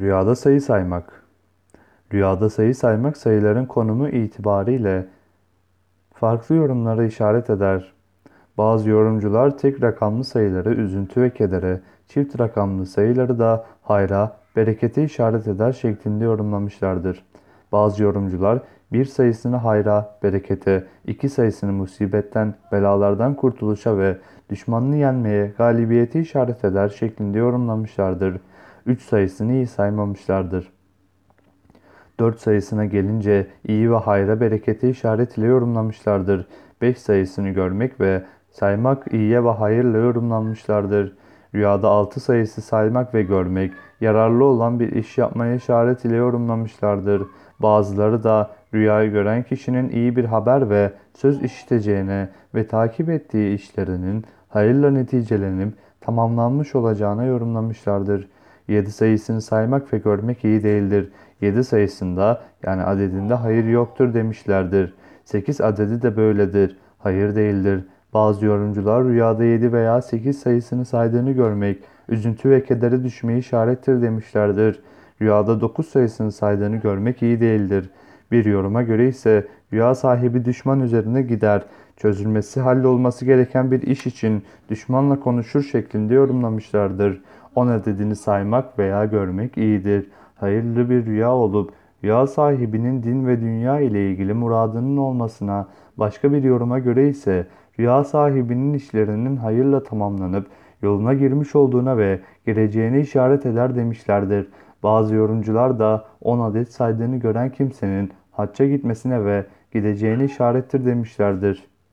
Rüyada sayı saymak. Rüyada sayı saymak sayıların konumu itibariyle farklı yorumlara işaret eder. Bazı yorumcular tek rakamlı sayıları üzüntü ve kedere, çift rakamlı sayıları da hayra, berekete işaret eder şeklinde yorumlamışlardır. Bazı yorumcular bir sayısını hayra, berekete, iki sayısını musibetten, belalardan kurtuluşa ve düşmanını yenmeye, galibiyete işaret eder şeklinde yorumlamışlardır. Üç sayısını iyi saymamışlardır. 4 sayısına gelince iyi ve hayra berekete işaret ile yorumlamışlardır. 5 sayısını görmek ve saymak iyiye ve hayırla yorumlanmışlardır. Rüyada 6 sayısı saymak ve görmek yararlı olan bir iş yapmaya işaret ile yorumlamışlardır. Bazıları da rüyayı gören kişinin iyi bir haber ve söz işiteceğine ve takip ettiği işlerinin hayırla neticelenip tamamlanmış olacağına yorumlamışlardır. 7 sayısını saymak ve görmek iyi değildir. 7 sayısında yani adedinde hayır yoktur demişlerdir. 8 adedi de böyledir. Hayır değildir. Bazı yorumcular rüyada 7 veya 8 sayısını saydığını görmek, üzüntü ve kedere düşmeyi işarettir demişlerdir. Rüyada 9 sayısını saydığını görmek iyi değildir. Bir yoruma göre ise rüya sahibi düşman üzerine gider. Çözülmesi hallolması gereken bir iş için düşmanla konuşur şeklinde yorumlamışlardır. 10 adedini saymak veya görmek iyidir. Hayırlı bir rüya olup rüya sahibinin din ve dünya ile ilgili muradının olmasına, başka bir yoruma göre ise rüya sahibinin işlerinin hayırla tamamlanıp yoluna girmiş olduğuna ve gireceğine işaret eder demişlerdir. Bazı yorumcular da 10 adet saydığını gören kimsenin hacca gitmesine ve gideceğine işarettir demişlerdir.